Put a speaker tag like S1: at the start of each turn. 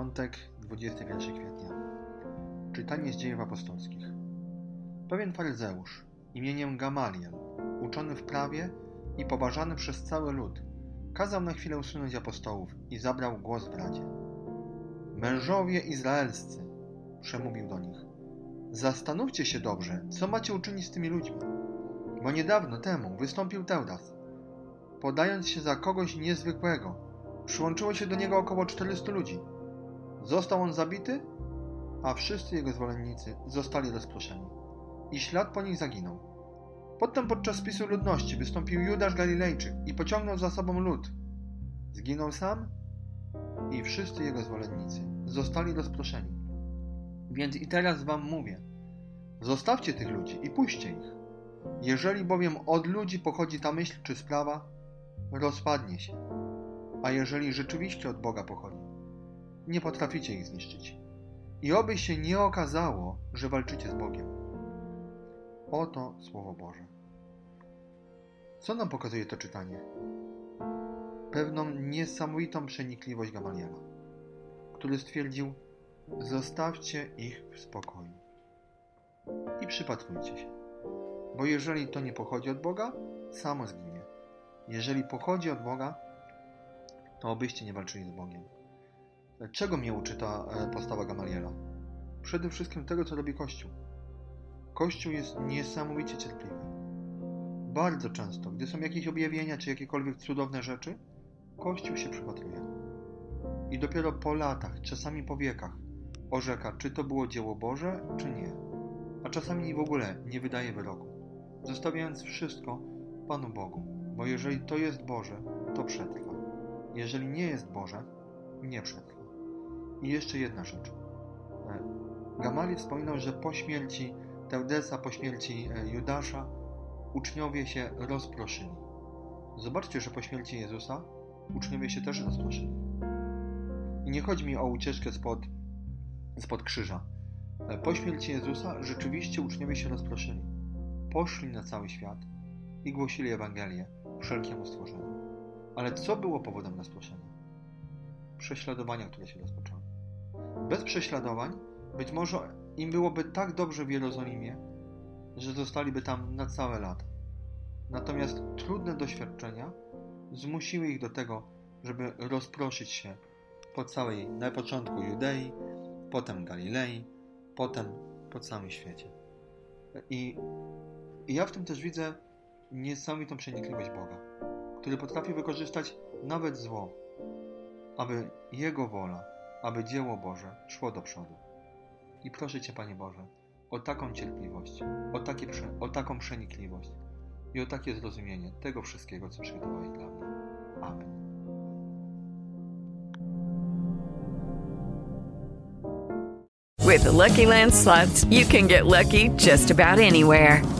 S1: Piątek, 21 kwietnia. Czytanie z dziejów apostolskich. Pewien faryzeusz imieniem Gamaliel, uczony w prawie i poważany przez cały lud, kazał na chwilę usunąć apostołów i zabrał głos w radzie. Mężowie izraelscy, przemówił do nich, zastanówcie się dobrze, co macie uczynić z tymi ludźmi. Bo niedawno temu wystąpił Teudas. Podając się za kogoś niezwykłego, przyłączyło się do niego około 400 ludzi. Został on zabity, a wszyscy jego zwolennicy zostali rozproszeni. I ślad po nich zaginął. Potem podczas spisu ludności wystąpił Judasz Galilejczyk i pociągnął za sobą lud. Zginął sam i wszyscy jego zwolennicy zostali rozproszeni. Więc i teraz wam mówię, zostawcie tych ludzi i puśćcie ich. Jeżeli bowiem od ludzi pochodzi ta myśl czy sprawa, rozpadnie się. A jeżeli rzeczywiście od Boga pochodzi, nie potraficie ich zniszczyć. I oby się nie okazało, że walczycie z Bogiem. Oto Słowo Boże. Co nam pokazuje to czytanie? Pewną niesamowitą przenikliwość Gamaliela, który stwierdził: Zostawcie ich w spokoju i przypatrujcie się, bo jeżeli to nie pochodzi od Boga, samo zginie. Jeżeli pochodzi od Boga, to obyście nie walczyli z Bogiem. Czego mnie uczy ta e, postawa Gamaliela? Przede wszystkim tego, co robi Kościół. Kościół jest niesamowicie cierpliwy. Bardzo często, gdy są jakieś objawienia czy jakiekolwiek cudowne rzeczy, Kościół się przypatruje. I dopiero po latach, czasami po wiekach, orzeka, czy to było dzieło Boże, czy nie. A czasami w ogóle nie wydaje wyroku, zostawiając wszystko Panu Bogu, bo jeżeli to jest Boże, to przetrwa. Jeżeli nie jest Boże, nie przetrwa. I jeszcze jedna rzecz. Gamaliel wspominał, że po śmierci Teudesa, po śmierci Judasza, uczniowie się rozproszyli. Zobaczcie, że po śmierci Jezusa uczniowie się też rozproszyli. I nie chodzi mi o ucieczkę spod, spod krzyża. Po śmierci Jezusa rzeczywiście uczniowie się rozproszyli. Poszli na cały świat i głosili Ewangelię wszelkiemu stworzeniu. Ale co było powodem rozproszenia? Prześladowania, które się rozpoczęły. Bez prześladowań być może im byłoby tak dobrze w Jerozolimie, że zostaliby tam na całe lata. Natomiast trudne doświadczenia zmusiły ich do tego, żeby rozproszyć się po całej, na początku Judei, potem Galilei, potem po całym świecie. I, I ja w tym też widzę niesamowitą przenikliwość Boga, który potrafi wykorzystać nawet zło, aby Jego wola, aby dzieło Boże szło do przodu. I proszę Cię, Panie Boże, o taką cierpliwość, o, takie, o taką przenikliwość i o takie zrozumienie tego wszystkiego, co przygotowałeś dla mnie. Amen.
S2: With the Lucky Land slots, you can get lucky just about anywhere.